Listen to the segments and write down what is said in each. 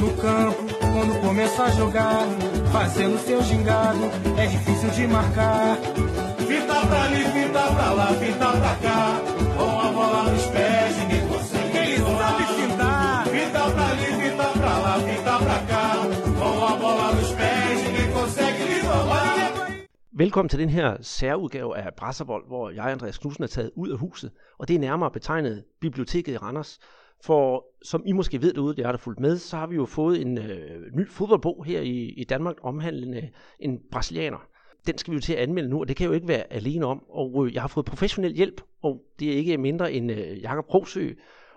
No campo, quando começa a jogar, fazendo seu gingado, é difícil de marcar. Fita pra ali, fita pra lá, fita pra cá, com a bola nos pés, ninguém consegue. Ele sabe fintar. Fita pra ali, fita pra lá, fita pra cá, com a bola nos pés, ninguém consegue lhe roubar. Velkommen til den her særudgave af Brasserbold, hvor jeg, Andreas Knudsen, er taget ud af huset. Og det er nærmere betegnet Biblioteket i Randers. For som I måske ved derude, det er der fulgt med, så har vi jo fået en øh, ny fodboldbog her i, i Danmark omhandlende en brasilianer. Den skal vi jo til at anmelde nu, og det kan jeg jo ikke være alene om. Og øh, jeg har fået professionel hjælp, og det er ikke mindre end øh, Jakob Rosø.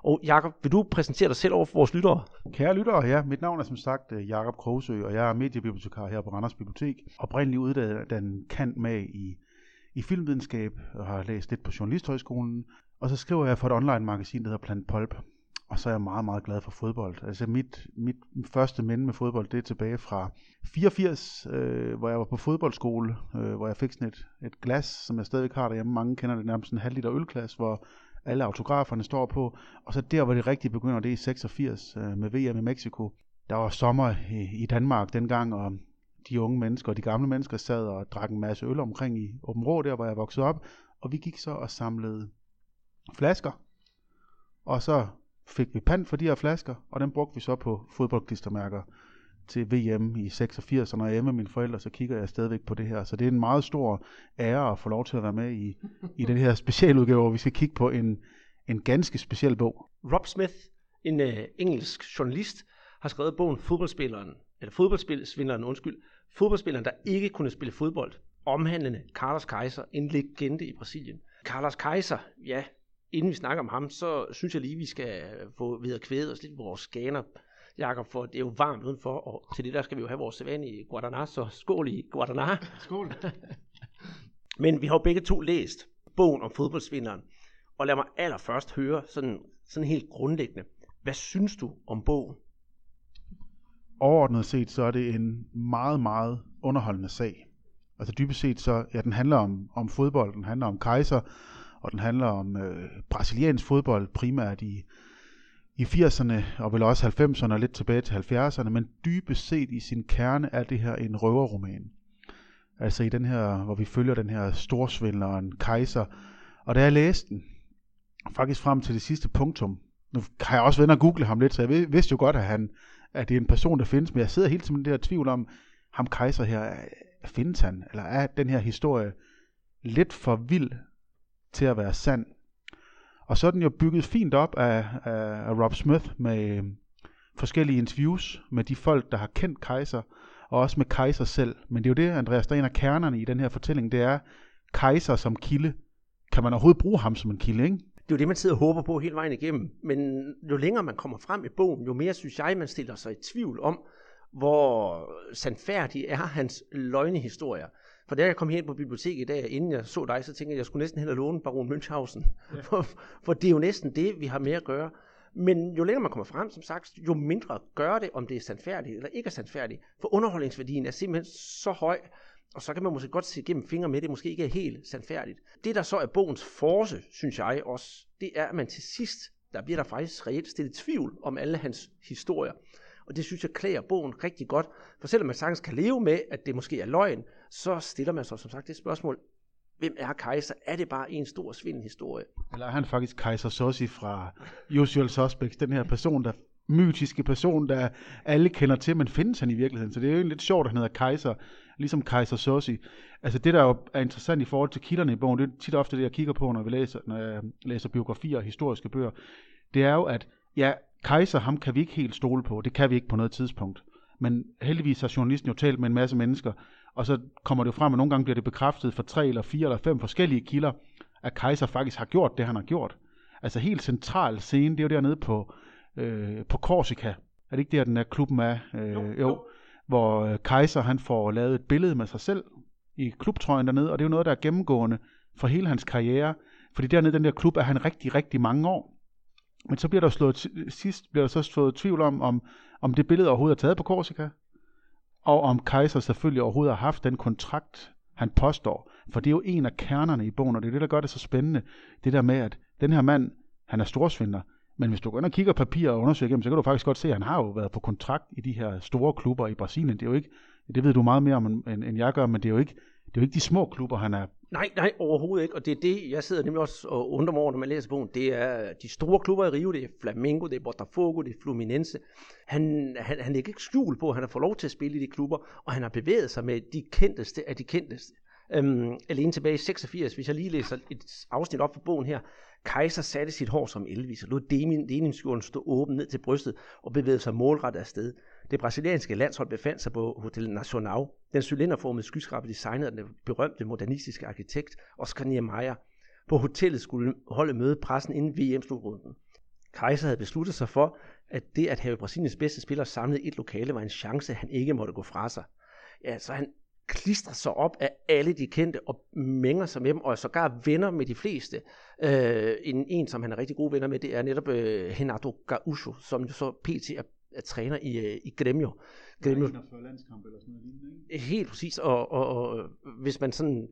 Og Jakob, vil du præsentere dig selv over for vores lyttere? Kære lyttere, ja, mit navn er som sagt øh, Jakob Krogsø, og jeg er mediebibliotekar her på Randers Bibliotek. Oprindeligt uddannet kan med i, i filmvidenskab, og har læst lidt på Journalisthøjskolen. Og så skriver jeg for et online magasin, der hedder Plant Pulp. Og så er jeg meget, meget glad for fodbold. Altså mit, mit første minde med fodbold, det er tilbage fra 84, øh, hvor jeg var på fodboldskole, øh, hvor jeg fik sådan et, et glas, som jeg stadigvæk har derhjemme. Mange kender det nærmest en halv liter ølglas, hvor alle autograferne står på. Og så der, hvor det rigtig begynder, det er i 86 øh, med VM i Mexico. Der var sommer i, i Danmark dengang, og de unge mennesker og de gamle mennesker sad og drak en masse øl omkring i Åben Rå, der hvor jeg voksede op. Og vi gik så og samlede flasker. Og så fik vi pant for de her flasker, og den brugte vi så på fodboldklistermærker til VM i 86, og når jeg er med mine forældre, så kigger jeg stadigvæk på det her. Så det er en meget stor ære at få lov til at være med i, i den her specialudgave, hvor vi skal kigge på en, en ganske speciel bog. Rob Smith, en øh, engelsk journalist, har skrevet bogen Fodboldspilleren, eller Fodboldspilleren, undskyld, Fodboldspilleren, der ikke kunne spille fodbold, omhandlende Carlos Kaiser, en legende i Brasilien. Carlos Kaiser, ja, inden vi snakker om ham, så synes jeg lige, vi skal få ved at kvæde os lidt på vores skaner, Jakob, for det er jo varmt udenfor, og til det der skal vi jo have vores sædvanlige Guadana, så skål i Guadana. Skål. Men vi har jo begge to læst bogen om fodboldsvinderen, og lad mig allerførst høre sådan, sådan helt grundlæggende, hvad synes du om bogen? Overordnet set, så er det en meget, meget underholdende sag. Altså dybest set, så ja, den handler om, om fodbold, den handler om kejser, og den handler om øh, brasiliansk fodbold, primært i, i 80'erne, og vel også 90'erne og lidt tilbage til 70'erne, men dybest set i sin kerne er det her en røverroman. Altså i den her, hvor vi følger den her storsvindleren, kejser, og da jeg læste den, faktisk frem til det sidste punktum, nu har jeg også været og google ham lidt, så jeg vidste jo godt, at, han, at det er en person, der findes, men jeg sidder helt med det her tvivl om, ham kejser her, findes han, eller er den her historie lidt for vild? Til at være sand. Og så er den jo bygget fint op af, af, af Rob Smith med øh, forskellige interviews med de folk, der har kendt Kaiser, og også med Kaiser selv. Men det er jo det, Andreas, der er en af kernerne i den her fortælling, det er Kaiser som kilde. Kan man overhovedet bruge ham som en kilde, ikke? Det er jo det, man sidder og håber på hele vejen igennem. Men jo længere man kommer frem i bogen, jo mere synes jeg, man stiller sig i tvivl om, hvor sandfærdig er hans løgnehistorier. For da jeg kom hen på biblioteket i dag, inden jeg så dig, så tænkte jeg, at jeg skulle næsten hen og låne Baron Münchhausen. Ja. For, for det er jo næsten det, vi har med at gøre. Men jo længere man kommer frem, som sagt, jo mindre gør det, om det er sandfærdigt eller ikke er sandfærdigt. For underholdningsværdien er simpelthen så høj, og så kan man måske godt se igennem fingre med, at det måske ikke er helt sandfærdigt. Det, der så er bogens force, synes jeg også, det er, at man til sidst, der bliver der faktisk reelt stillet tvivl om alle hans historier. Og det synes jeg klæder bogen rigtig godt. For selvom man sagtens kan leve med, at det måske er løgn, så stiller man sig som sagt det spørgsmål, hvem er kejser? Er det bare en stor svindelhistorie? Eller er han faktisk kejser Sossi fra Usual Suspects, den her person, der mytiske person, der alle kender til, men findes han i virkeligheden? Så det er jo lidt sjovt, at han hedder kejser, ligesom kejser Sossi. Altså det, der jo er interessant i forhold til kilderne i bogen, det er tit ofte det, jeg kigger på, når vi læser, når jeg læser biografier og historiske bøger, det er jo, at ja, Kaiser, ham kan vi ikke helt stole på. Det kan vi ikke på noget tidspunkt. Men heldigvis har journalisten jo talt med en masse mennesker, og så kommer det jo frem, at nogle gange bliver det bekræftet for tre eller fire eller fem forskellige kilder, at Kaiser faktisk har gjort det, han har gjort. Altså helt central scene, det er jo dernede på, øh, på Korsika. Er det ikke der, den der klubben er? Øh, jo, jo. Hvor øh, Kaiser han får lavet et billede med sig selv i klubtrøjen dernede, og det er jo noget, der er gennemgående for hele hans karriere. Fordi dernede den der klub er han rigtig, rigtig mange år. Men så bliver der slået sidst bliver der så slået tvivl om, om, om det billede overhovedet er taget på Korsika, og om Kaiser selvfølgelig overhovedet har haft den kontrakt, han påstår. For det er jo en af kernerne i bogen, og det er det, der gør det så spændende. Det der med, at den her mand, han er storsvindler, Men hvis du går ind og kigger papir og undersøger igennem, så kan du faktisk godt se, at han har jo været på kontrakt i de her store klubber i Brasilien. Det er jo ikke, det ved du meget mere om, end, end jeg gør, men det er jo ikke, det er jo ikke de små klubber, han er Nej, nej, overhovedet ikke. Og det er det, jeg sidder nemlig også og undrer mig over, når man læser bogen. Det er de store klubber i Rio, det er Flamengo, det er Botafogo, det er Fluminense. Han, han, han lægger ikke skjul på, at han har fået lov til at spille i de klubber, og han har bevæget sig med de kendteste af de kendteste. Øhm, alene tilbage i 86, hvis jeg lige læser et afsnit op for bogen her. Kaiser satte sit hår som elvis og lod deninsskjorten stå åben ned til brystet og bevægede sig målrettet afsted. Det brasilianske landshold befandt sig på Hotel Nacional. Den cylinderformede skyskraber designet af den berømte modernistiske arkitekt Oscar Niemeyer. På hotellet skulle holde møde pressen inden VM-slutrunden. Kaiser havde besluttet sig for, at det at have Brasiliens bedste spillere samlet i et lokale var en chance, han ikke måtte gå fra sig. Ja, så han klistrer sig op af alle de kendte og mænger sig med dem, og sågar venner med de fleste. Øh, en, en, som han er rigtig gode venner med, det er netop øh, Renato Gaúcho, som så pt. er er træner i, øh, i Gremio. Gremio. landskamp eller sådan noget ikke? Helt præcis, og, og, og hvis man sådan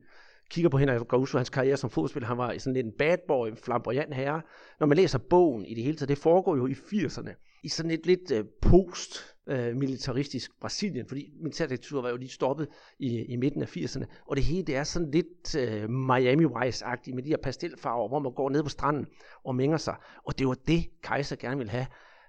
kigger på Henrik Gaussu, hans karriere som fodspiller, han var sådan lidt en bad boy, en flamboyant herre. Når man læser bogen i det hele taget, det foregår jo i 80'erne, i sådan et lidt uh, post-militaristisk Brasilien, fordi militærdiktaturet var jo lige stoppet i, i midten af 80'erne, og det hele det er sådan lidt uh, Miami Vice-agtigt med de her pastelfarver, hvor man går ned på stranden og mænger sig, og det var det, Kaiser gerne ville have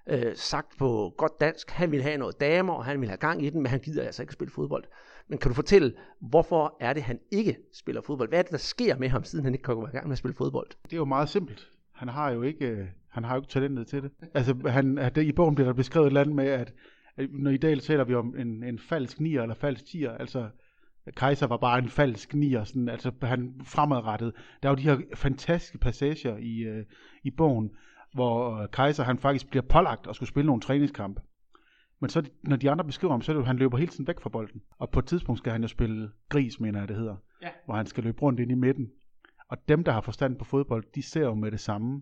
øh, sagt på godt dansk, han vil have noget damer, og han vil have gang i den, men han gider altså ikke spille fodbold. Men kan du fortælle, hvorfor er det, han ikke spiller fodbold? Hvad er det, der sker med ham, siden han ikke kan gå i gang med at spille fodbold? Det er jo meget simpelt. Han har jo ikke, øh, han har jo ikke talentet til det. Altså, han, det, i bogen bliver der beskrevet et eller andet med, at, at når i dag taler vi om en, en falsk nier eller falsk tier, altså Kaiser var bare en falsk nier, sådan, altså han fremadrettet. Der er jo de her fantastiske passager i, øh, i bogen, hvor øh, Kaiser han faktisk bliver pålagt at skulle spille nogle træningskampe. Men så, når de andre beskriver ham, så er det jo, han løber hele tiden væk fra bolden. Og på et tidspunkt skal han jo spille gris, mener jeg det hedder. Ja. Hvor han skal løbe rundt ind i midten. Og dem, der har forstand på fodbold, de ser jo med det samme.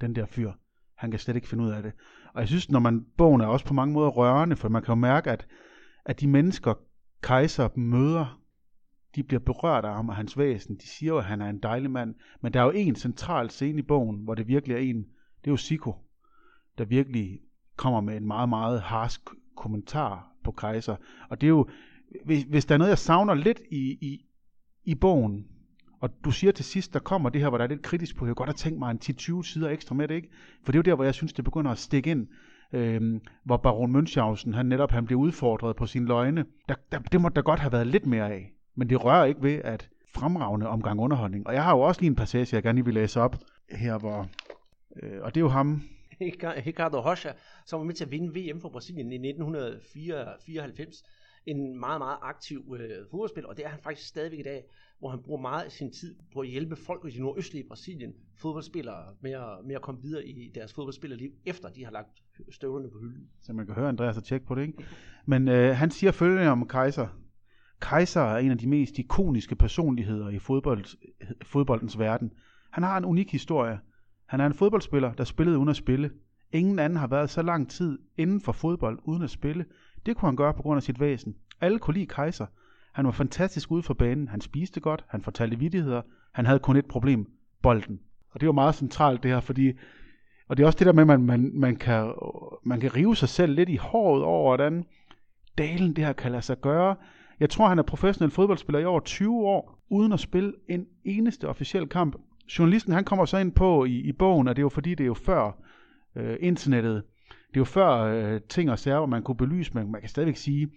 Den der fyr. Han kan slet ikke finde ud af det. Og jeg synes, når man, bogen er også på mange måder rørende, for man kan jo mærke, at, at de mennesker, Kaiser møder, de bliver berørt af ham og hans væsen. De siger jo, at han er en dejlig mand. Men der er jo en central scene i bogen, hvor det virkelig er en, det er jo Siko, der virkelig kommer med en meget, meget harsk kommentar på Kaiser. Og det er jo, hvis, hvis der er noget, jeg savner lidt i, i, i bogen, og du siger til sidst, der kommer det her, hvor der er lidt kritisk på, jeg godt have tænkt mig en 10-20 sider ekstra med det, ikke? For det er jo der, hvor jeg synes, det begynder at stikke ind. Øhm, hvor baron Münchhausen, han netop han blev udfordret på sine løgne. Der, der, det måtte der godt have været lidt mere af. Men det rører ikke ved at fremragende omgang underholdning. Og jeg har jo også lige en passage, jeg gerne vil læse op her, hvor... Øh, og det er jo ham... Ricardo Rocha, som var med til at vinde VM for Brasilien i 1994. En meget, meget aktiv øh, fodboldspiller, og det er han faktisk stadigvæk i dag, hvor han bruger meget af sin tid på at hjælpe folk i det nordøstlige Brasilien, fodboldspillere, med at, med at komme videre i deres fodboldspillerliv, efter de har lagt støvlerne på hylden. Så man kan høre Andreas og tjekke på det, ikke? Men øh, han siger følgende om Kaiser. Kaiser er en af de mest ikoniske personligheder i fodbold, fodboldens verden. Han har en unik historie. Han er en fodboldspiller, der spillede uden at spille. Ingen anden har været så lang tid inden for fodbold uden at spille. Det kunne han gøre på grund af sit væsen. Alle kunne lide Kaiser. Han var fantastisk ude for banen. Han spiste godt. Han fortalte vittigheder. Han havde kun et problem. Bolden. Og det var meget centralt det her, fordi og det er også det der med, at man, man, man, kan, man kan rive sig selv lidt i håret over, hvordan dalen det her kan lade sig gøre. Jeg tror, han er professionel fodboldspiller i over 20 år, uden at spille en eneste officiel kamp. Journalisten han kommer så ind på i, i bogen, og det er jo fordi, det er jo før øh, internettet. Det er jo før øh, ting og sager, hvor man kunne belyse, men man kan stadigvæk sige,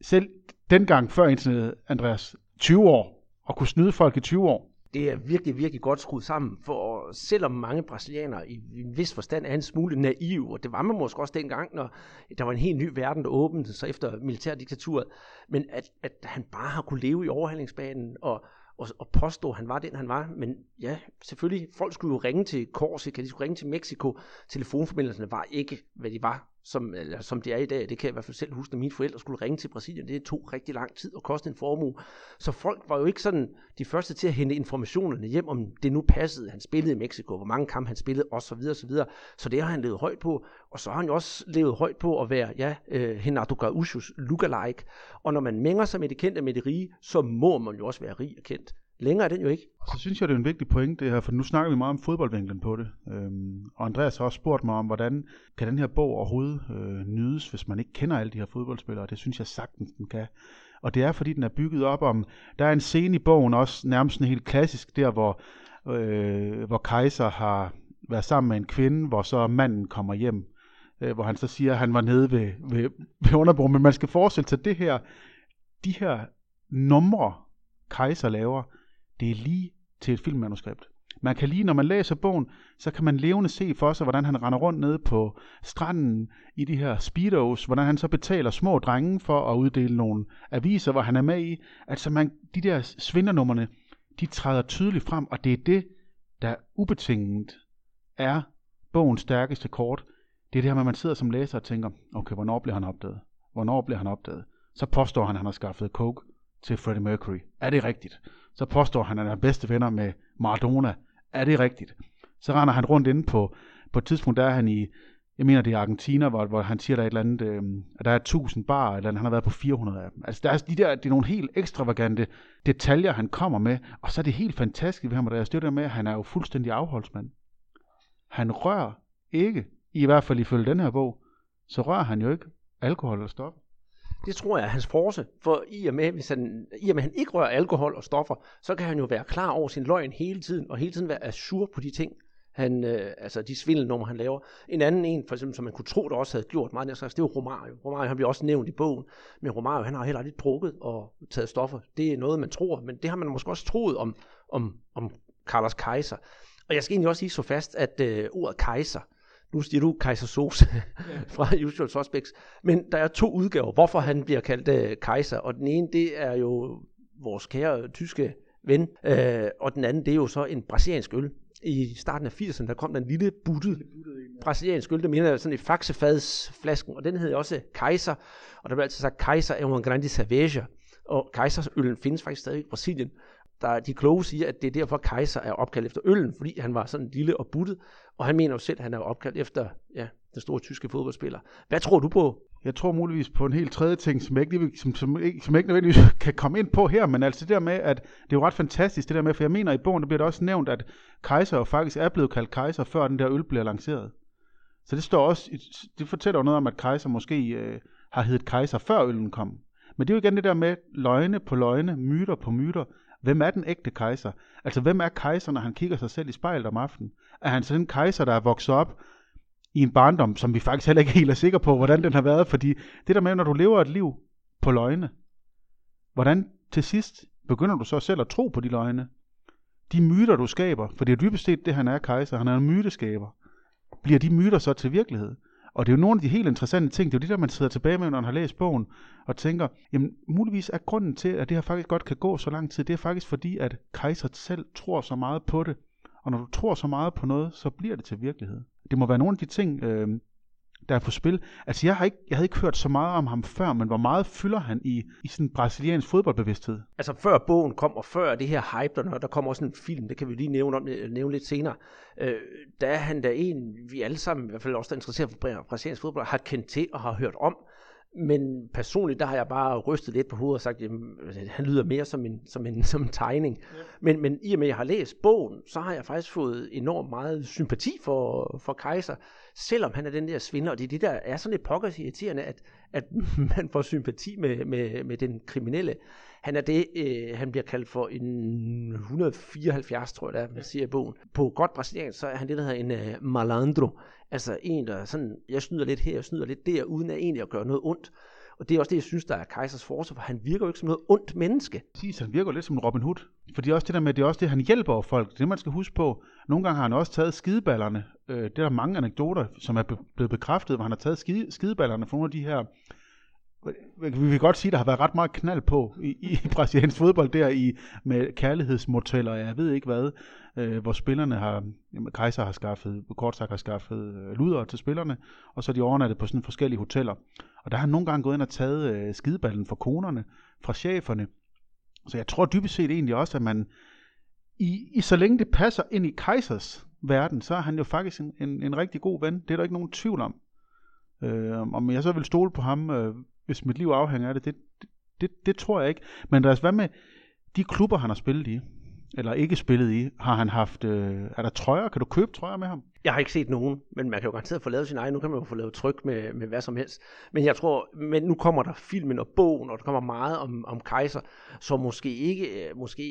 selv dengang før internettet, Andreas, 20 år, og kunne snyde folk i 20 år, det er virkelig, virkelig godt skruet sammen, for selvom mange brasilianere i en vis forstand er en smule naiv, og det var man måske også dengang, når der var en helt ny verden, der åbnede sig efter militærdiktaturet, men at, at han bare har kunne leve i overhandlingsbanen og, og, og påstå, at han var den, han var. Men ja, selvfølgelig, folk skulle jo ringe til Korsika, de skulle ringe til Mexico. Telefonforbindelserne var ikke, hvad de var som, eller, som det er i dag. Det kan jeg i hvert fald selv huske, at mine forældre skulle ringe til Brasilien. Det tog rigtig lang tid og kostede en formue. Så folk var jo ikke sådan de første til at hente informationerne hjem, om det nu passede. Han spillede i Mexico, hvor mange kampe han spillede, osv. osv. Så det har han levet højt på. Og så har han jo også levet højt på at være, ja, uh, Renato Gaúchos lookalike. Og når man mænger sig med det kendte med det rige, så må man jo også være rig og kendt. Længere er den jo ikke. Så synes jeg, det er en vigtig point det her, for nu snakker vi meget om fodboldvinklen på det. Øhm, og Andreas har også spurgt mig om, hvordan kan den her bog overhovedet øh, nydes, hvis man ikke kender alle de her fodboldspillere. Det synes jeg sagtens, den kan. Og det er, fordi den er bygget op om, der er en scene i bogen også, nærmest en helt klassisk, der hvor, øh, hvor Kaiser har været sammen med en kvinde, hvor så manden kommer hjem, øh, hvor han så siger, at han var nede ved, ved, ved underbro. Men man skal forestille sig det her, de her numre, Kaiser laver, det er lige til et filmmanuskript. Man kan lige, når man læser bogen, så kan man levende se for sig, hvordan han render rundt nede på stranden i de her speedos, hvordan han så betaler små drenge for at uddele nogle aviser, hvor han er med i. Altså man, de der svindernummerne, de træder tydeligt frem, og det er det, der ubetinget er bogens stærkeste kort. Det er det her med, at man sidder som læser og tænker, okay, hvornår bliver han opdaget? Hvornår bliver han opdaget? Så påstår han, at han har skaffet coke til Freddie Mercury. Er det rigtigt? Så påstår han, at han er bedste venner med Maradona. Er det rigtigt? Så render han rundt inde på, på et tidspunkt, der er han i, jeg mener det er Argentina, hvor, hvor han siger, der er et eller andet, øh, at der er 1000 bar, eller han har været på 400 af dem. Altså der er de der, det er nogle helt ekstravagante detaljer, han kommer med, og så er det helt fantastisk ved ham, og der er med, at han er jo fuldstændig afholdsmand. Han rører ikke, i hvert fald ifølge den her bog, så rører han jo ikke alkohol eller stoffer. Det tror jeg er hans force, for i og, med, hvis han, i og med, han ikke rører alkohol og stoffer, så kan han jo være klar over sin løgn hele tiden, og hele tiden være assur på de ting, han, øh, altså de svindelnumre, han laver. En anden en, for eksempel, som man kunne tro, der også havde gjort meget, det er jo Romario. Romario, han bliver også nævnt i bogen, men Romario, han har heller aldrig drukket og taget stoffer. Det er noget, man tror, men det har man måske også troet om, om, om Carlos Kaiser. Og jeg skal egentlig også lige så fast, at øh, ordet kejser, nu siger du Kaiser Sos fra Usual Suspects, men der er to udgaver, hvorfor han bliver kaldt øh, kejser, og den ene, det er jo vores kære tyske ven, øh, og den anden, det er jo så en brasiliansk øl. I starten af 80'erne, der kom der en lille buttet brasiliansk øl, der mener sådan i faxefadsflasken, og den hed også Kaiser, og der blev altid sagt, Kaiser er en grande cerveja, og Kaisersøllen findes faktisk stadig i Brasilien. Der, de kloge siger, at det er derfor, kejser er opkaldt efter øllen, fordi han var sådan lille og buttet, og han mener jo selv, at han er opkaldt efter ja, den store tyske fodboldspiller. Hvad tror du på? Jeg tror muligvis på en helt tredje ting, som jeg ikke, som, som, ikke, som jeg ikke nødvendigvis kan komme ind på her, men altså det der med, at det er jo ret fantastisk, det der med, for jeg mener i bogen, der bliver det også nævnt, at kejser jo faktisk er blevet kaldt kejser, før den der øl bliver lanceret. Så det står også, det fortæller jo noget om, at kejser måske øh, har heddet kejser, før øllen kom. Men det er jo igen det der med løgne på løgne, myter på myter. Hvem er den ægte kejser? Altså, hvem er kejser, når han kigger sig selv i spejlet om aftenen? Er han sådan en kejser, der er vokset op i en barndom, som vi faktisk heller ikke helt er sikre på, hvordan den har været? Fordi det der med, når du lever et liv på løgne, hvordan til sidst begynder du så selv at tro på de løgne? De myter, du skaber, for det er dybest set det, han er kejser. Han er en myteskaber. Bliver de myter så til virkelighed? Og det er jo nogle af de helt interessante ting, det er jo det der, man sidder tilbage med, når man har læst bogen, og tænker, jamen muligvis er grunden til, at det her faktisk godt kan gå så lang tid, det er faktisk fordi, at kejser selv tror så meget på det. Og når du tror så meget på noget, så bliver det til virkelighed. Det må være nogle af de ting, øh, der er på spil. Altså jeg, har ikke, jeg havde ikke hørt så meget om ham før, men hvor meget fylder han i, i sådan brasiliansk fodboldbevidsthed? Altså før bogen kom, og før det her hype, der, der kommer også en film, det kan vi lige nævne, om, øh, nævne lidt senere, øh, der er han da en, vi alle sammen, i hvert fald også der er interesseret for brasiliansk fodbold, har kendt til og har hørt om. Men personligt, der har jeg bare rystet lidt på hovedet og sagt, at han lyder mere som en, som en, som en tegning. Ja. Men, men i og med, at jeg har læst bogen, så har jeg faktisk fået enormt meget sympati for, for Kaiser, selvom han er den der svinder. Og det er det, der er sådan lidt pokkers irriterende, at, at man får sympati med, med, med den kriminelle. Han er det, øh, han bliver kaldt for en 174, tror jeg, der man siger i bogen. På godt brasiliansk, så er han det, der hedder en uh, malandro. Altså en, der sådan, jeg snyder lidt her, jeg snyder lidt der, uden at egentlig at gøre noget ondt. Og det er også det, jeg synes, der er Kejsers forsvar, for han virker jo ikke som noget ondt menneske. Præcis, han virker lidt som en Robin Hood. Fordi også det der med, det er også det, han hjælper folk. Det man skal huske på, nogle gange har han også taget skideballerne. Øh, det er der mange anekdoter, som er blevet bekræftet, hvor han har taget skide, skideballerne for nogle af de her vi vil godt sige, at der har været ret meget knald på i, i brasiliansk fodbold der i med kærlighedsmoteller, jeg ved ikke hvad, øh, hvor spillerne har, jamen, Kaiser har skaffet, kort sagt har skaffet øh, luder til spillerne, og så er de overnattet på sådan forskellige hoteller. Og der har han nogle gange gået ind og taget øh, skideballen fra konerne, fra cheferne. Så jeg tror dybest set egentlig også, at man, i, i så længe det passer ind i Kaisers verden, så er han jo faktisk en, en, en rigtig god ven. Det er der ikke nogen tvivl om. Øh, om jeg så vil stole på ham, øh, hvis mit liv afhænger af det, det, det, det, tror jeg ikke. Men der hvad med de klubber, han har spillet i? eller ikke spillet i, har han haft, øh, er der trøjer? Kan du købe trøjer med ham? Jeg har ikke set nogen, men man kan jo garanteret få lavet sin egen. Nu kan man jo få lavet tryk med, med hvad som helst. Men jeg tror, men nu kommer der filmen og bogen, og der kommer meget om, om Kaiser, så måske ikke, øh, måske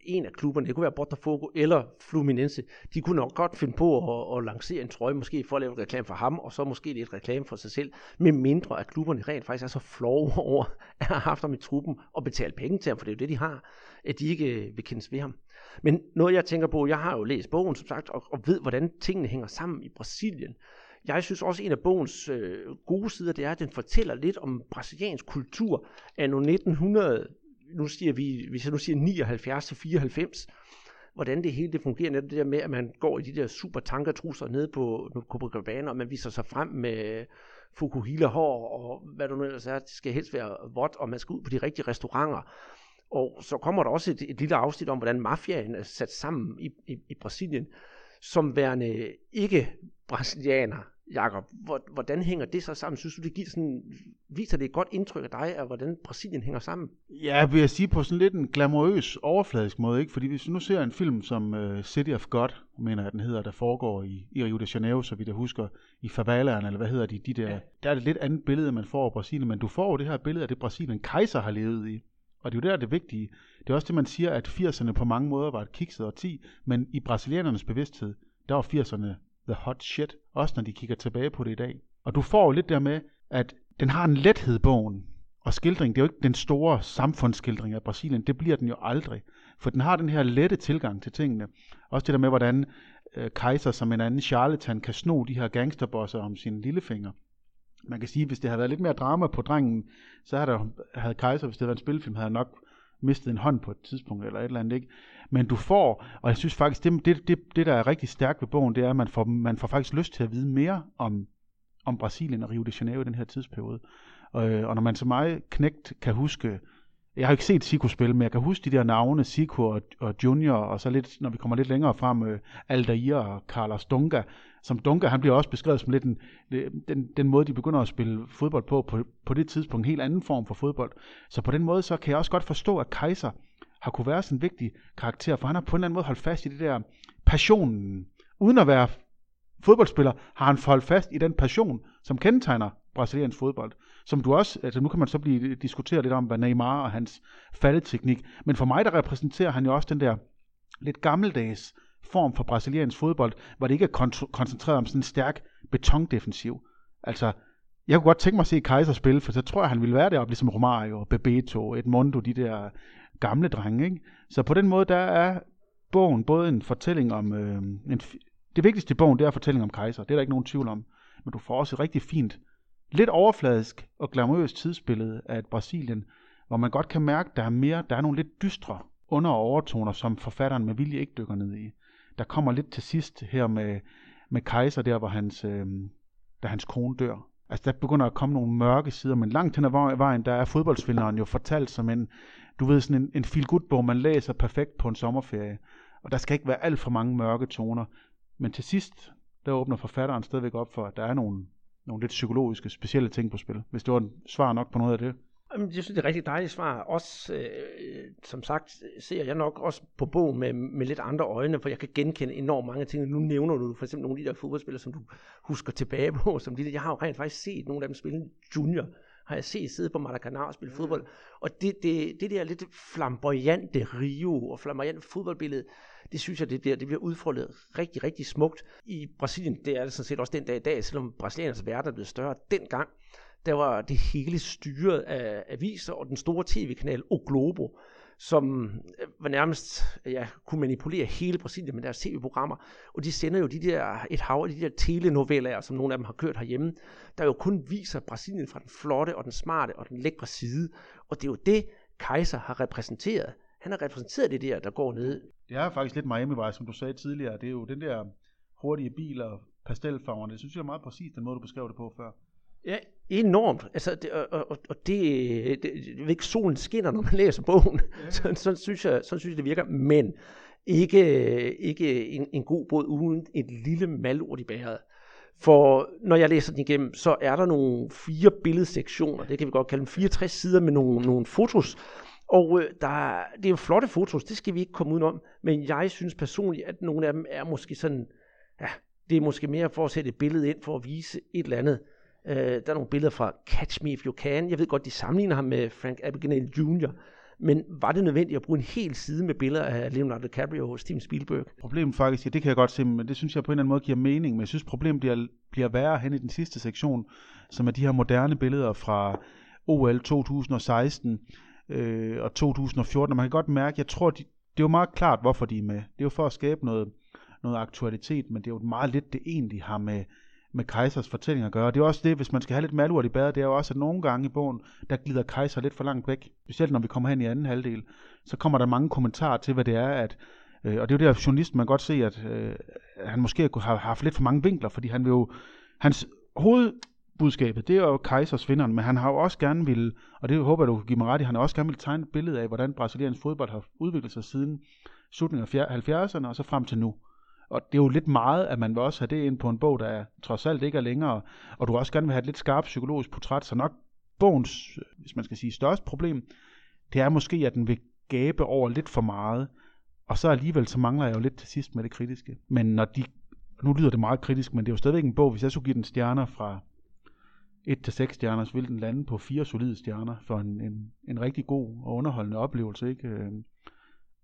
en af klubberne, det kunne være Botafogo eller Fluminense, de kunne nok godt finde på at, at lancere en trøje, måske for at lave reklame for ham, og så måske lidt reklame for sig selv, med mindre at klubberne rent faktisk er så flove over at have haft ham i truppen og betale penge til ham, for det er jo det, de har, at de ikke vil kendes ved ham. Men noget jeg tænker på, jeg har jo læst bogen som sagt, og, og ved, hvordan tingene hænger sammen i Brasilien. Jeg synes også, at en af bogens øh, gode sider, det er, at den fortæller lidt om brasiliansk kultur af 1900, nu siger vi, hvis jeg nu siger 79 til 94, hvordan det hele det fungerer, netop det der med, at man går i de der super tankertrusser nede på, på Copacabana, og man viser sig frem med Fukuhila hår, og hvad du nu ellers er, det skal helst være vådt, og man skal ud på de rigtige restauranter. Og så kommer der også et, et lille afsnit om, hvordan mafiaen er sat sammen i, i, i Brasilien, som værende ikke brasilianer. Jakob, hvordan hænger det så sammen? Synes du, det giver sådan, viser det et godt indtryk af dig, af hvordan Brasilien hænger sammen? Ja, vil jeg sige på sådan lidt en glamourøs, overfladisk måde, ikke? Fordi hvis du nu ser en film som uh, City of God, mener jeg, den hedder, der foregår i, i Rio de Janeiro, så vidt jeg husker, i favelaerne, eller hvad hedder de, de der, ja. der er det lidt andet billede, man får af Brasilien, men du får jo det her billede af det Brasilien, Kaiser har levet i. Og det er jo der det vigtige. Det er også det, man siger, at 80'erne på mange måder var et kikset årti, men i brasilianernes bevidsthed, der var 80'erne the hot shit, også når de kigger tilbage på det i dag. Og du får jo lidt der med, at den har en lethed, bogen, og skildring, det er jo ikke den store samfundsskildring af Brasilien, det bliver den jo aldrig. For den har den her lette tilgang til tingene. Også det der med, hvordan øh, kejser som en anden charlatan kan sno de her gangsterbosser om sin lillefinger man kan sige, hvis det havde været lidt mere drama på drengen, så havde, der, havde Kaiser, hvis det var en spilfilm, havde nok mistet en hånd på et tidspunkt, eller et eller andet, ikke? Men du får, og jeg synes faktisk, det, det, det, det der er rigtig stærkt ved bogen, det er, at man får, man får faktisk lyst til at vide mere om, om Brasilien og Rio de Janeiro i den her tidsperiode. Og, og når man så mig knægt kan huske, jeg har ikke set Siku spille, men jeg kan huske de der navne, Siku og, og Junior, og så lidt, når vi kommer lidt længere frem, øh, Aldair og Carlos Dunga, som Dunga, han bliver også beskrevet som lidt en, øh, den, den måde, de begynder at spille fodbold på, på, på det tidspunkt, en helt anden form for fodbold. Så på den måde, så kan jeg også godt forstå, at Kaiser har kunne være sådan en vigtig karakter, for han har på en eller anden måde holdt fast i det der passionen. Uden at være fodboldspiller, har han holdt fast i den passion, som kendetegner brasiliansk fodbold. Som du også, altså nu kan man så blive diskuteret lidt om, hvad Neymar og hans faldeteknik, men for mig der repræsenterer han jo også den der lidt gammeldags form for brasiliansk fodbold, hvor det ikke er koncentreret om sådan en stærk betondefensiv. Altså, jeg kunne godt tænke mig at se Kaiser spille, for så tror jeg, han ville være deroppe, ligesom Romario, Bebeto, Edmundo, de der gamle drenge. Ikke? Så på den måde, der er bogen både en fortælling om... Øh, en, det vigtigste i bogen, det er fortælling om Kaiser. Det er der ikke nogen tvivl om. Men du får også et rigtig fint, lidt overfladisk og glamourøst tidsbillede af et Brasilien, hvor man godt kan mærke, der er mere, der er nogle lidt dystre under- og overtoner, som forfatteren med vilje ikke dykker ned i der kommer lidt til sidst her med, med Kaiser der, hvor hans, øh, da hans kone dør. Altså der begynder at komme nogle mørke sider, men langt hen ad vejen, der er fodboldsvinderen jo fortalt som en, du ved, sådan en, en feel good bog man læser perfekt på en sommerferie. Og der skal ikke være alt for mange mørke toner. Men til sidst, der åbner forfatteren stadigvæk op for, at der er nogle, nogle lidt psykologiske, specielle ting på spil. Hvis det var en svar nok på noget af det. Jamen, jeg synes, det er et rigtig dejligt svar. Også, øh, som sagt, ser jeg nok også på bogen med, med lidt andre øjne, for jeg kan genkende enormt mange ting. Nu nævner du for eksempel nogle af de der fodboldspillere, som du husker tilbage på. Som de, jeg har jo rent faktisk set nogle af dem spille junior har jeg set sidde på Maracanã og spille fodbold. Og det, det, det der lidt flamboyante Rio og flamboyante fodboldbillede, det synes jeg, det bliver, det bliver udfoldet rigtig, rigtig smukt. I Brasilien, det er det sådan set også den dag i dag, selvom brasilianernes verden er blevet større dengang, der var det hele styret af aviser og den store tv-kanal O Globo, som øh, var nærmest, ja, kunne manipulere hele Brasilien med deres tv-programmer. Og de sender jo de der, et hav af de der telenoveller, som nogle af dem har kørt herhjemme, der jo kun viser Brasilien fra den flotte og den smarte og den lækre side. Og det er jo det, Kaiser har repræsenteret. Han har repræsenteret det der, der går ned. Det er faktisk lidt miami vej som du sagde tidligere. Det er jo den der hurtige biler, pastelfarverne. Det synes jeg er meget præcis, den måde, du beskrev det på før. Ja, enormt. Altså, det, og, og, og det, det, det, solen skinner, når man læser bogen. Ja. Så, sådan, synes jeg, sådan synes jeg, det virker. Men ikke, ikke en, en god båd uden et lille malurt i bæret. For når jeg læser den igennem, så er der nogle fire billedsektioner, det kan vi godt kalde dem 64 sider med nogle, nogle fotos, Og øh, der, det er jo flotte fotos, det skal vi ikke komme udenom, men jeg synes personligt, at nogle af dem er måske sådan, ja, det er måske mere for at sætte et billede ind, for at vise et eller andet. Øh, der er nogle billeder fra Catch Me If You Can. Jeg ved godt, de sammenligner ham med Frank Abagnale Jr., men var det nødvendigt at bruge en hel side med billeder af Leonardo DiCaprio og Steven Spielberg? Problemet faktisk, ja, det kan jeg godt se, men det synes jeg på en eller anden måde giver mening, men jeg synes problemet bliver, bliver værre hen i den sidste sektion, som er de her moderne billeder fra OL 2016 øh, og 2014, og man kan godt mærke, jeg tror, de, det er jo meget klart, hvorfor de er med. Det er jo for at skabe noget, noget aktualitet, men det er jo meget lidt, det egentlig har med, med Kejsers fortælling at gøre. Det er også det, hvis man skal have lidt malurt i badet, det er jo også, at nogle gange i bogen, der glider Kejser lidt for langt væk. Specielt når vi kommer hen i anden halvdel, så kommer der mange kommentarer til, hvad det er, at øh, og det er jo der journalisten, man kan godt se, at øh, han måske kunne have haft lidt for mange vinkler, fordi han vil jo, hans hovedbudskabet, det er jo Kejsers vinderen, men han har jo også gerne vil, og det håber jeg, du kan give mig ret i, han har også gerne vil tegne et billede af, hvordan brasiliansk fodbold har udviklet sig siden slutningen af 70'erne og så frem til nu. Og det er jo lidt meget, at man vil også have det ind på en bog, der er, trods alt ikke er længere, og du også gerne vil have et lidt skarpt psykologisk portræt, så nok bogens, hvis man skal sige, største problem, det er måske, at den vil gabe over lidt for meget, og så alligevel så mangler jeg jo lidt til sidst med det kritiske. Men når de, nu lyder det meget kritisk, men det er jo stadigvæk en bog, hvis jeg skulle give den stjerner fra 1 til 6 stjerner, så ville den lande på fire solide stjerner for en, en, en rigtig god og underholdende oplevelse. Ikke? Øh,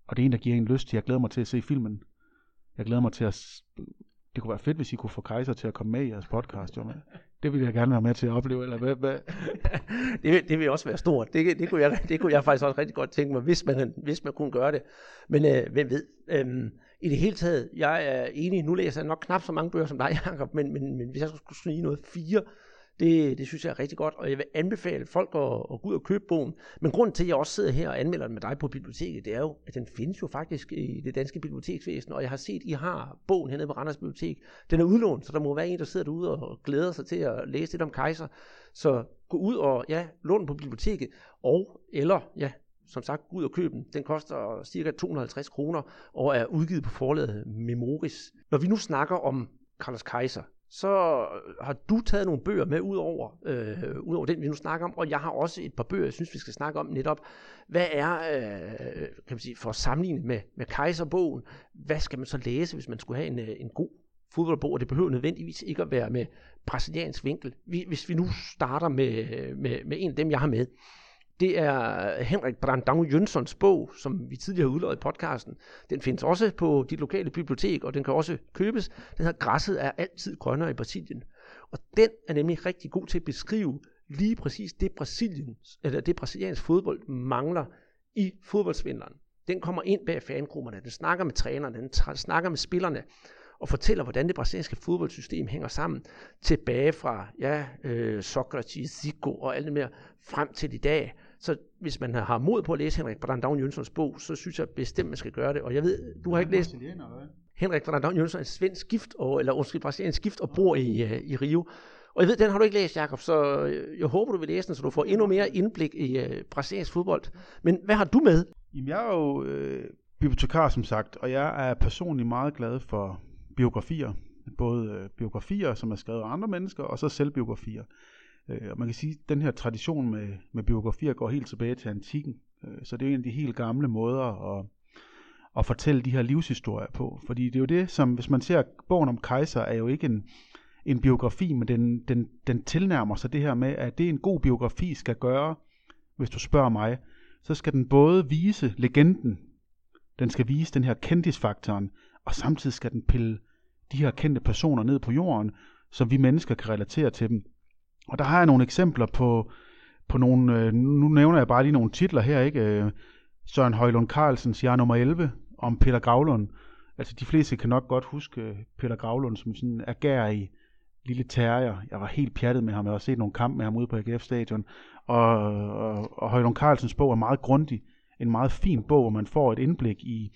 og det er en, der giver en lyst til, jeg glæder mig til at se filmen jeg glæder mig til at... Det kunne være fedt, hvis I kunne få Kaiser til at komme med i jeres podcast, jo. Men det vil jeg gerne være med til at opleve, eller hvad? hvad? det, det vil også være stort. Det, det, kunne jeg, det kunne jeg faktisk også rigtig godt tænke mig, hvis man, hvis man kunne gøre det. Men øh, hvem ved? Øhm, I det hele taget, jeg er enig, nu læser jeg nok knap så mange bøger som dig, Jacob, men, men, men hvis jeg skulle sige noget, fire, det, det synes jeg er rigtig godt, og jeg vil anbefale folk at, at gå ud og købe bogen. Men grunden til, at jeg også sidder her og anmelder den med dig på biblioteket, det er jo, at den findes jo faktisk i det danske biblioteksvæsen, og jeg har set, at I har bogen hernede på Randers Bibliotek. Den er udlånt, så der må være en, der sidder derude og glæder sig til at læse lidt om Kaiser. Så gå ud og ja, lån den på biblioteket, og eller ja, som sagt, gå ud og køb den. Den koster cirka 250 kroner og er udgivet på forlaget Memoris. Når vi nu snakker om Carlos Kaiser, så har du taget nogle bøger med ud over, øh, ud over den, vi nu snakker om, og jeg har også et par bøger, jeg synes, vi skal snakke om netop. Hvad er, øh, kan man sige, for at sammenligne med, med Kejserbogen, hvad skal man så læse, hvis man skulle have en, øh, en god fodboldbog, og det behøver nødvendigvis ikke at være med brasiliansk vinkel. Hvis vi nu starter med, øh, med, med en af dem, jeg har med, det er Henrik Brandau Jønssons bog, som vi tidligere har udløjet i podcasten. Den findes også på dit lokale bibliotek, og den kan også købes. Den hedder Græsset er altid grønnere i Brasilien. Og den er nemlig rigtig god til at beskrive lige præcis det, Brasiliens, eller det brasiliansk fodbold mangler i fodboldsvinderen. Den kommer ind bag fangrupperne, den snakker med trænerne, den snakker med spillerne, og fortæller, hvordan det brasilianske fodboldsystem hænger sammen tilbage fra ja, øh, Socrates, Zico og alt det mere frem til i dag. Så hvis man har mod på at læse Henrik Brandon Jønssons bog, så synes jeg bestemt, man skal gøre det. Og jeg ved, du har ikke læst... Henrik Brandon Jønsson er svensk gift, og, eller undskyld, brasiliansk gift og bor i, uh, i Rio. Og jeg ved, den har du ikke læst, Jakob, så jeg håber, du vil læse den, så du får endnu mere indblik i uh, brasiliansk fodbold. Men hvad har du med? Jamen, jeg er jo øh, bibliotekar, som sagt, og jeg er personligt meget glad for biografier. Både øh, biografier, som er skrevet af andre mennesker, og så selvbiografier. Øh, og man kan sige, at den her tradition med, med biografier går helt tilbage til antikken. Øh, så det er en af de helt gamle måder at, at fortælle de her livshistorier på. Fordi det er jo det, som hvis man ser bogen om kejser, er jo ikke en, en biografi, men den, den, den tilnærmer sig det her med, at det en god biografi skal gøre, hvis du spørger mig, så skal den både vise legenden, den skal vise den her kendisfaktoren, og samtidig skal den pille de her kendte personer ned på jorden, så vi mennesker kan relatere til dem. Og der har jeg nogle eksempler på, på nogle, øh, nu nævner jeg bare lige nogle titler her, ikke? Øh, Søren Højlund Carlsens Jeg nummer 11 om Peter Gravlund. Altså de fleste kan nok godt huske øh, Peter Gravlund som sådan i lille terrier. Jeg var helt pjattet med ham. Jeg har set nogle kampe med ham ude på AGF stadion. Og, og, og Højlund Carlsens bog er meget grundig. En meget fin bog, hvor man får et indblik i,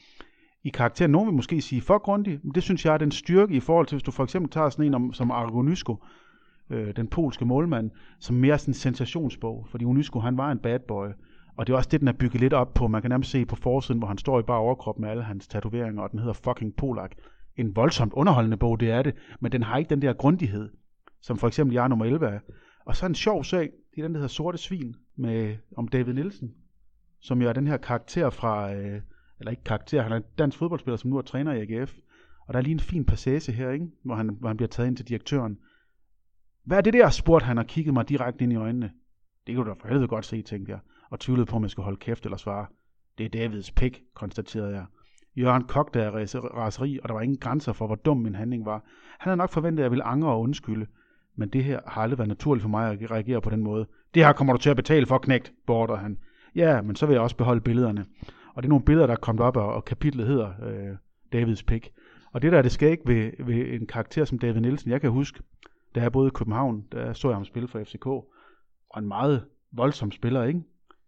i karakteren. Nogle vil måske sige for grundig, men det synes jeg er den styrke i forhold til, hvis du for eksempel tager sådan en om, som Argonysko, øh, den polske målmand, som mere sådan en sensationsbog, fordi Unisco, han var en bad boy, og det er også det, den er bygget lidt op på. Man kan nærmest se på forsiden, hvor han står i bare overkrop med alle hans tatoveringer, og den hedder fucking Polak. En voldsomt underholdende bog, det er det, men den har ikke den der grundighed, som for eksempel jeg nummer 11 er. Og så en sjov sag, det er den, der hedder Sorte Svin, med, om David Nielsen. som jo er den her karakter fra, øh, eller ikke karakter, han er en dansk fodboldspiller, som nu er træner i AGF. Og der er lige en fin passage her, ikke? Hvor, han, hvor han bliver taget ind til direktøren. Hvad er det der, spurgte han og kiggede mig direkte ind i øjnene. Det kunne du da for helvede godt se, tænkte jeg, og tvivlede på, om jeg skulle holde kæft eller svare. Det er Davids pik, konstaterede jeg. Jørgen kogte af raseri, og der var ingen grænser for, hvor dum min handling var. Han havde nok forventet, at jeg ville angre og undskylde. Men det her har aldrig været naturligt for mig at reagere på den måde. Det her kommer du til at betale for, knægt, beordrede han. Ja, men så vil jeg også beholde billederne. Og det er nogle billeder, der er kommet op, og kapitlet hedder øh, Davids pik. Og det der er det skæg ved, ved en karakter som David Nielsen, jeg kan huske, da jeg boede i København, der så jeg ham spille for FCK, og en meget voldsom spiller, ikke?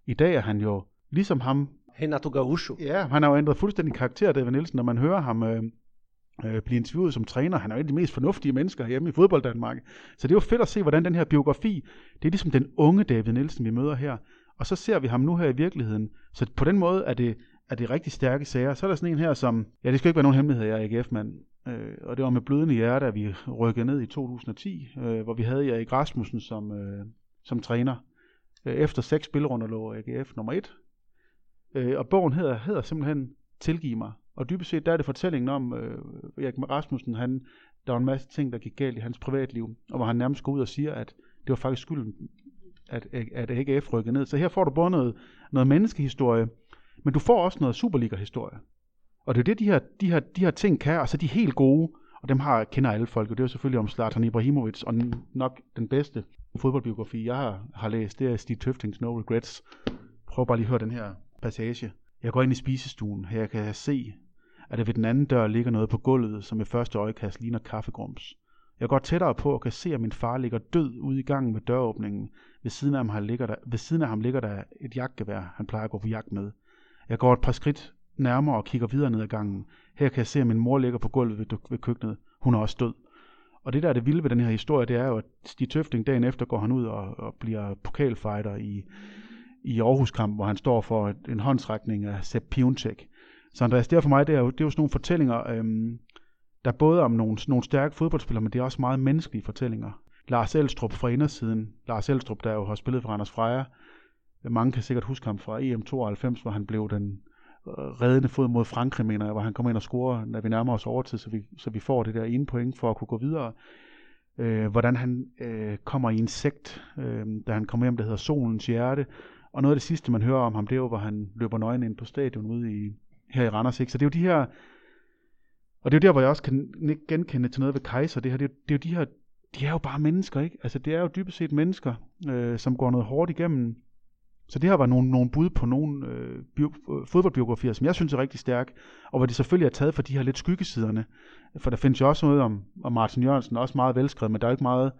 I dag er han jo ligesom ham. Renato Gaúcho. Ja, han har jo ændret fuldstændig karakter, David Nielsen, når man hører ham øh, øh, blive interviewet som træner. Han er jo en af de mest fornuftige mennesker hjemme i fodbold Danmark. Så det er jo fedt at se, hvordan den her biografi, det er ligesom den unge David Nielsen, vi møder her. Og så ser vi ham nu her i virkeligheden. Så på den måde er det, er det rigtig stærke sager. Så er der sådan en her, som, ja, det skal ikke være nogen hemmelighed, jeg er AGF-mand. Øh, og det var med blødende hjerte, at vi rykkede ned i 2010, øh, hvor vi havde Erik Rasmussen som, øh, som træner. Øh, efter seks spilrunder lå AGF nummer et. Øh, og bogen hedder, hedder simpelthen Tilgiv mig. Og dybest set, der er det fortællingen om øh, Erik Rasmussen, han, der var en masse ting, der gik galt i hans privatliv, og hvor han nærmest går ud og siger, at det var faktisk skylden, at, at AGF rykkede ned. Så her får du både noget, noget menneskehistorie, men du får også noget Superliga-historie. Og det er det, de her, de, her, de her ting kan, og så de helt gode, og dem har, kender alle folk, og det er jo selvfølgelig om Zlatan Ibrahimovic, og nok den bedste fodboldbiografi, jeg har, har læst, det er Steve Tøftings No Regrets. Prøv bare lige at høre den her passage. Jeg går ind i spisestuen, her kan jeg se, at der ved den anden dør ligger noget på gulvet, som i første øjekast ligner kaffegrums. Jeg går tættere på og kan se, at min far ligger død ude i gangen ved døråbningen. Ved siden af ham, ligger der, ved siden af ham ligger der et jagtgevær, han plejer at gå på jagt med. Jeg går et par skridt nærmere og kigger videre ned ad gangen. Her kan jeg se, at min mor ligger på gulvet ved, ved køkkenet. Hun er også død. Og det der er det vilde ved den her historie, det er jo, at Stig Tøfting dagen efter går han ud og, og bliver pokalfighter i, i Aarhus-kamp, hvor han står for en håndtrækning af Sepp Piontek. Så Andreas, det er for mig, det er jo, det er jo sådan nogle fortællinger, øhm, der er både om nogle, nogle stærke fodboldspillere, men det er også meget menneskelige fortællinger. Lars Elstrup fra indersiden, Lars Elstrup, der jo har spillet for Anders Freja, mange kan sikkert huske ham fra EM92, hvor han blev den reddende fod mod Frankrig, mener jeg, hvor han kommer ind og scorer, når vi nærmer os overtid, så vi, så vi får det der ene point for at kunne gå videre. Øh, hvordan han øh, kommer i en sekt, øh, da han kommer hjem, der hedder Solens Hjerte. Og noget af det sidste, man hører om ham, det er jo, hvor han løber nøgen ind på stadion ude i, her i Randers. Ikke? Så det er jo de her, og det er jo der, hvor jeg også kan genkende til noget ved Kaiser. Det, her, det, er, det er jo de her, de er jo bare mennesker, ikke? Altså det er jo dybest set mennesker, øh, som går noget hårdt igennem. Så det her var nogle, nogle bud på nogle øh, bio, øh, fodboldbiografier, som jeg synes er rigtig stærk, og hvor de selvfølgelig er taget for de her lidt skyggesiderne. For der findes jo også noget om, om Martin Jørgensen, også meget velskrevet, men der er ikke meget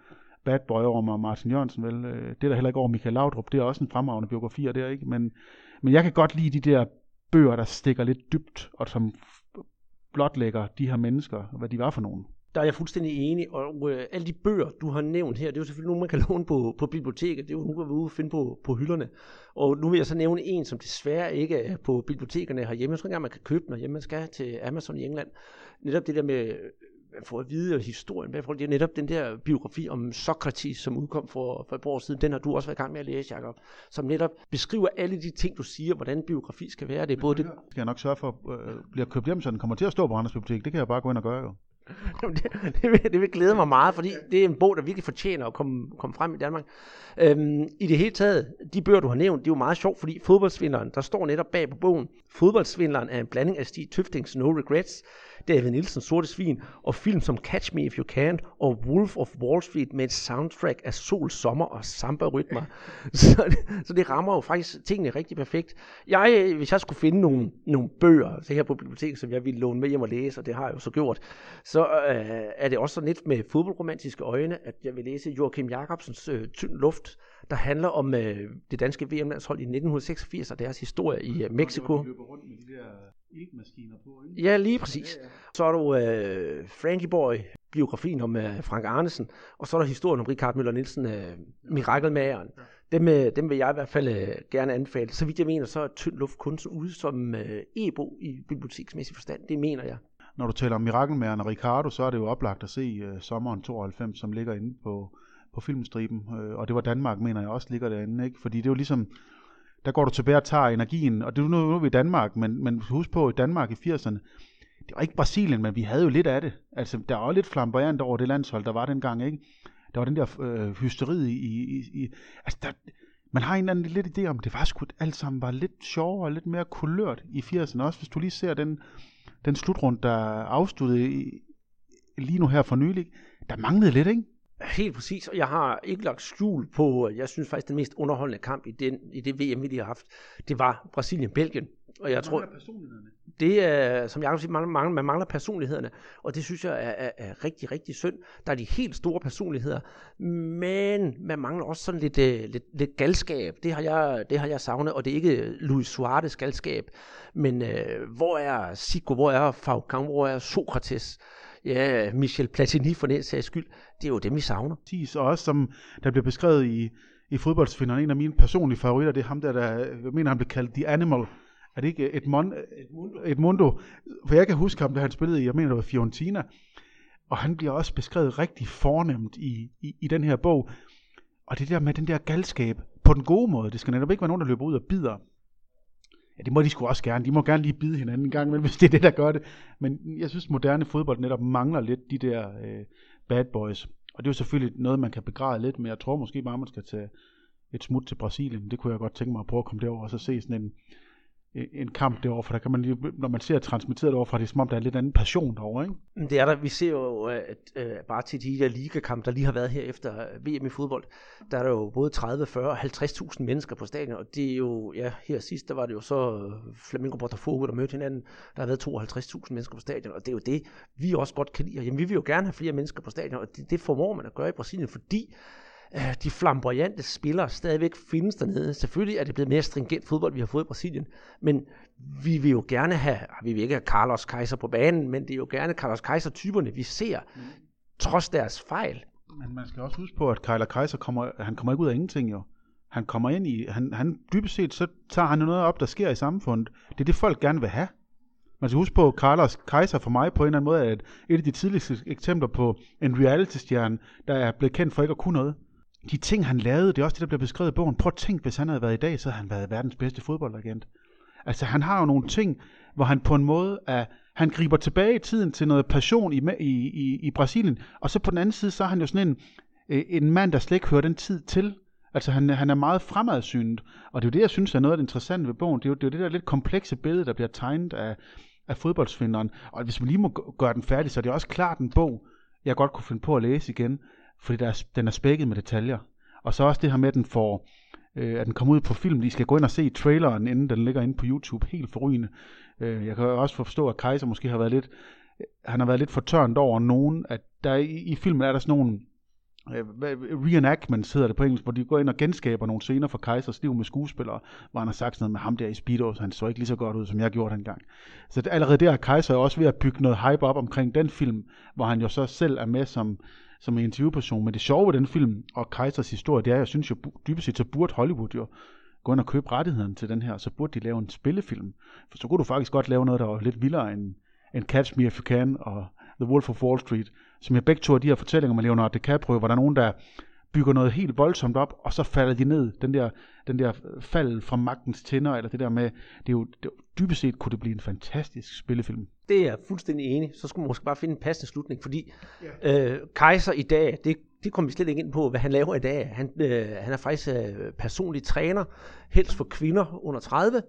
bad boy over Martin Jørgensen, vel? Øh, det er der heller ikke over Michael Laudrup, det er også en fremragende biografi, og det er ikke, men, men jeg kan godt lide de der bøger, der stikker lidt dybt, og som blotlægger de her mennesker, hvad de var for nogen. Der er jeg fuldstændig enig, og øh, alle de bøger, du har nævnt her, det er jo selvfølgelig nogle, man kan låne på, på biblioteket, det er jo nogle, vi ude finde på, på hylderne. Og nu vil jeg så nævne en, som desværre ikke er på bibliotekerne herhjemme. Jeg tror ikke engang, man kan købe den hjemme, man skal til Amazon i England. Netop det der med man får at vide historien hvad Det er netop den der biografi om Sokrates, som udkom for, for et par år siden. Den har du også været i gang med at læse, Jacob. Som netop beskriver alle de ting, du siger, hvordan biografi skal være. Det er både det... Skal jeg nok sørge for, at øh, bliver købt hjem, så den kommer til at stå på Randers Bibliotek. Det kan jeg bare gå ind og gøre jo det, det, vil, det vil glæde mig meget, fordi det er en bog, der virkelig fortjener at komme, komme frem i Danmark. Øhm, I det hele taget, de bøger, du har nævnt, det er jo meget sjovt, fordi fodboldsvindleren, der står netop bag på bogen, fodboldsvindleren er en blanding af Stig Tøftings No Regrets, David Nielsen, Sorte Svin, og film som Catch Me If You Can og Wolf of Wall Street med et soundtrack af sol, sommer og samba-rytmer. så, det, så det rammer jo faktisk tingene rigtig perfekt. Jeg, øh, hvis jeg skulle finde nogle, nogle bøger altså så her på biblioteket, som jeg ville låne med hjem og læse, og det har jeg jo så gjort, så øh, er det også sådan lidt med fodboldromantiske øjne, at jeg vil læse Joachim Jacobsens øh, Tynd Luft, der handler om øh, det danske VM-landshold i 1986 og deres historie i øh, Mexico. De løber rundt med de der maskiner på, ikke? Ja, lige præcis. Ja, ja. Så er du øh, Frankie Boy, biografien om øh, Frank Arnesen, og så er der historien om Richard Møller Nielsen, øh, Mirakelmageren. Ja. Dem, øh, dem vil jeg i hvert fald øh, gerne anbefale. Så vidt jeg mener, så er Tynd Luft kun ude som øh, e-bog i biblioteksmæssig forstand. Det mener jeg. Når du taler om Mirakelmageren og Ricardo, så er det jo oplagt at se øh, sommeren 92, som ligger inde på, på filmstriben. Øh, og det var Danmark, mener jeg også, ligger derinde. Ikke? Fordi det er jo ligesom der går du tilbage og tager energien, og det er nu, nu er vi i Danmark, men, men husk på, i Danmark i 80'erne, det var ikke Brasilien, men vi havde jo lidt af det. Altså, der var lidt flamboyant over det landshold, der var dengang, ikke? Der var den der øh, hysteri i, i, i, altså der, man har en eller anden lidt idé om, det var sgu alt sammen var lidt sjovere og lidt mere kulørt i 80'erne. Også hvis du lige ser den, den slutrund, der afsluttede i, lige nu her for nylig, der manglede lidt, ikke? Helt præcis, og jeg har ikke lagt skjul på, jeg synes faktisk, den mest underholdende kamp i, den, i det VM, vi lige har haft, det var Brasilien-Belgien. Og jeg tror, det er, som jeg siger, man mangler, man mangler personlighederne, og det synes jeg er, er, er rigtig, rigtig synd. Der er de helt store personligheder, men man mangler også sådan lidt, uh, lidt, lidt galskab. Det har, jeg, det har jeg savnet, og det er ikke Luis Suarez galskab, men uh, hvor er Zico, hvor er Falcao, hvor er Sokrates? Ja, Michel Platini for den sags skyld, det er jo dem, vi savner. Præcis, og også som der bliver beskrevet i, i fodboldsfinderen, en af mine personlige favoritter, det er ham der, der jeg mener, han blev kaldt The Animal. Er det ikke et, mon, et, mundo. et mundo? For jeg kan huske ham, da han spillede i, jeg mener, det var Fiorentina. Og han bliver også beskrevet rigtig fornemt i, i, i den her bog. Og det der med den der galskab, på den gode måde, det skal netop ikke være nogen, der løber ud og bider Ja, det må de sgu også gerne. De må gerne lige bide hinanden en gang, men hvis det er det, der gør det. Men jeg synes, moderne fodbold netop mangler lidt de der øh, bad boys. Og det er jo selvfølgelig noget, man kan begræde lidt, men jeg tror måske bare, man skal tage et smut til Brasilien. Det kunne jeg godt tænke mig at prøve at komme derover og så se sådan en, en kamp derovre, for der kan man lige, når man ser transmitteret derovre, for det er som om, der er lidt anden passion derovre, ikke? Det er der. Vi ser jo, øh, at øh, bare til de der ligakamp, der lige har været her efter øh, VM i fodbold, der er der jo både 30, 40 og 50.000 mennesker på stadion, og det er jo, ja, her sidst, der var det jo så Flamengo Botafogo, der mødte hinanden, der har været 52.000 mennesker på stadion, og det er jo det, vi også godt kan lide. Jamen, vi vil jo gerne have flere mennesker på stadion, og det, det formår man at gøre i Brasilien, fordi øh, de flamboyante spillere stadigvæk findes dernede. Selvfølgelig er det blevet mere stringent fodbold, vi har fået i Brasilien, men vi vil jo gerne have, vi vil ikke have Carlos Kaiser på banen, men det er jo gerne Carlos Kaiser-typerne, vi ser, mm. trods deres fejl. Men man skal også huske på, at Carlos Kaiser kommer, han kommer ikke ud af ingenting jo. Han kommer ind i, han, han dybest set, så tager han noget op, der sker i samfundet. Det er det, folk gerne vil have. Man skal huske på, at Carlos Kaiser for mig på en eller anden måde er et, et af de tidligste eksempler på en reality-stjerne, der er blevet kendt for ikke at kunne noget de ting, han lavede, det er også det, der bliver beskrevet i bogen. Prøv at tænk, hvis han havde været i dag, så havde han været verdens bedste fodboldagent. Altså, han har jo nogle ting, hvor han på en måde er, han griber tilbage i tiden til noget passion i, i, i, i Brasilien, og så på den anden side, så er han jo sådan en, øh, en mand, der slet ikke hører den tid til. Altså, han, han er meget fremadsynet, og det er jo det, jeg synes er noget af det interessante ved bogen. Det er jo det, er jo det der lidt komplekse billede, der bliver tegnet af, af fodboldsfinderen. Og hvis man lige må gøre den færdig, så er det også klart en bog, jeg godt kunne finde på at læse igen fordi der er, den er spækket med detaljer. Og så også det her med, at den får, øh, at den kommer ud på film. I skal gå ind og se traileren, inden den ligger inde på YouTube, helt forrygende. Øh, jeg kan også forstå, at Kaiser måske har været lidt, øh, han har været lidt fortørnet over nogen, at der i, i filmen er der sådan nogle øh, reenactments hedder det på engelsk, hvor de går ind og genskaber nogle scener fra Kaisers liv med skuespillere, hvor han har sagt sådan noget med ham der i Speedo, han så ikke lige så godt ud, som jeg gjorde dengang. Så det, allerede der er Kaiser også ved at bygge noget hype op omkring den film, hvor han jo så selv er med som som en interviewperson. Men det sjove ved den film og Kaisers historie, det er, jeg synes jo dybest set, så burde Hollywood jo gå ind og købe rettigheden til den her, så burde de lave en spillefilm. For så kunne du faktisk godt lave noget, der var lidt vildere end, end Catch Me If You Can og The Wolf of Wall Street, som jeg begge to af de her fortællinger med Leonardo DiCaprio, hvor der er nogen, der bygger noget helt voldsomt op, og så falder de ned. Den der, den der fald fra magtens tænder, eller det der med, det er jo, det, dybest set kunne det blive en fantastisk spillefilm. Det er jeg fuldstændig enig. Så skulle man måske bare finde en passende slutning, fordi ja. øh, Kaiser i dag, det, det kommer vi slet ikke ind på, hvad han laver i dag. Han, øh, han er faktisk øh, personlig træner, helst for kvinder under 30,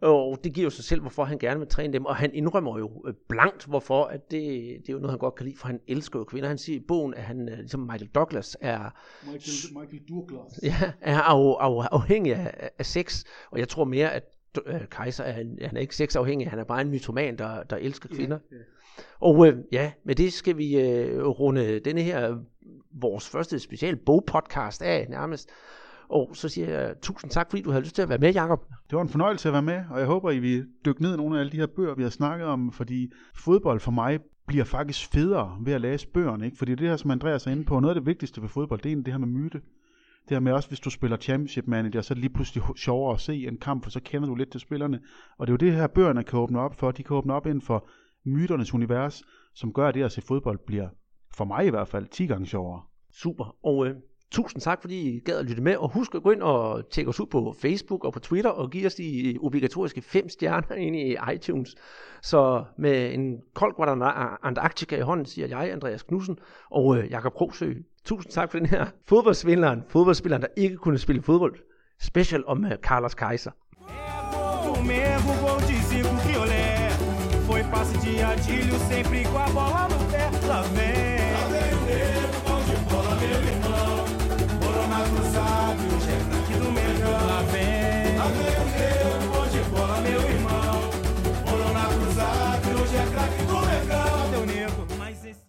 og det giver jo sig selv, hvorfor han gerne vil træne dem, og han indrømmer jo øh, blankt, hvorfor, at det, det er jo noget, han godt kan lide, for han elsker jo kvinder. Han siger i bogen, at han, øh, ligesom Michael Douglas, er, Michael, Michael Douglas. Ja, er af, af, afhængig af, af sex, og jeg tror mere, at øh, Kaiser er, han er ikke sexafhængig, han er bare en mytoman, der, der elsker kvinder. Ja, ja. Og øh, ja, med det skal vi øh, runde denne her, vores første special bogpodcast af nærmest. Og så siger jeg tusind tak, fordi du havde lyst til at være med, Jacob. Det var en fornøjelse at være med, og jeg håber, I vil dykke ned i nogle af alle de her bøger, vi har snakket om, fordi fodbold for mig bliver faktisk federe ved at læse bøgerne, ikke? Fordi det her, som Andreas er inde på, noget af det vigtigste ved fodbold, det er det her med myte. Det her med også, hvis du spiller Championship Manager, så er det lige pludselig sjovere at se en kamp, for så kender du lidt til spillerne. Og det er jo det her, bøgerne kan åbne op for. De kan åbne op inden for myternes univers, som gør, at det at se fodbold bliver, for mig i hvert fald, 10 gange sjovere. Super. Og øh, tusind tak, fordi I gad at lytte med. Og husk at gå ind og tjekke os ud på Facebook og på Twitter, og give os de øh, obligatoriske fem stjerner ind i iTunes. Så med en kold Guadalajara Antarctica i hånden, siger jeg, Andreas Knudsen, og øh, Jakob Krogsø. Tusind tak for den her fodboldsvindleren, fodboldspilleren, der ikke kunne spille fodbold. Special om øh, Carlos Kaiser. Foi passe de Adílio sempre com a bola no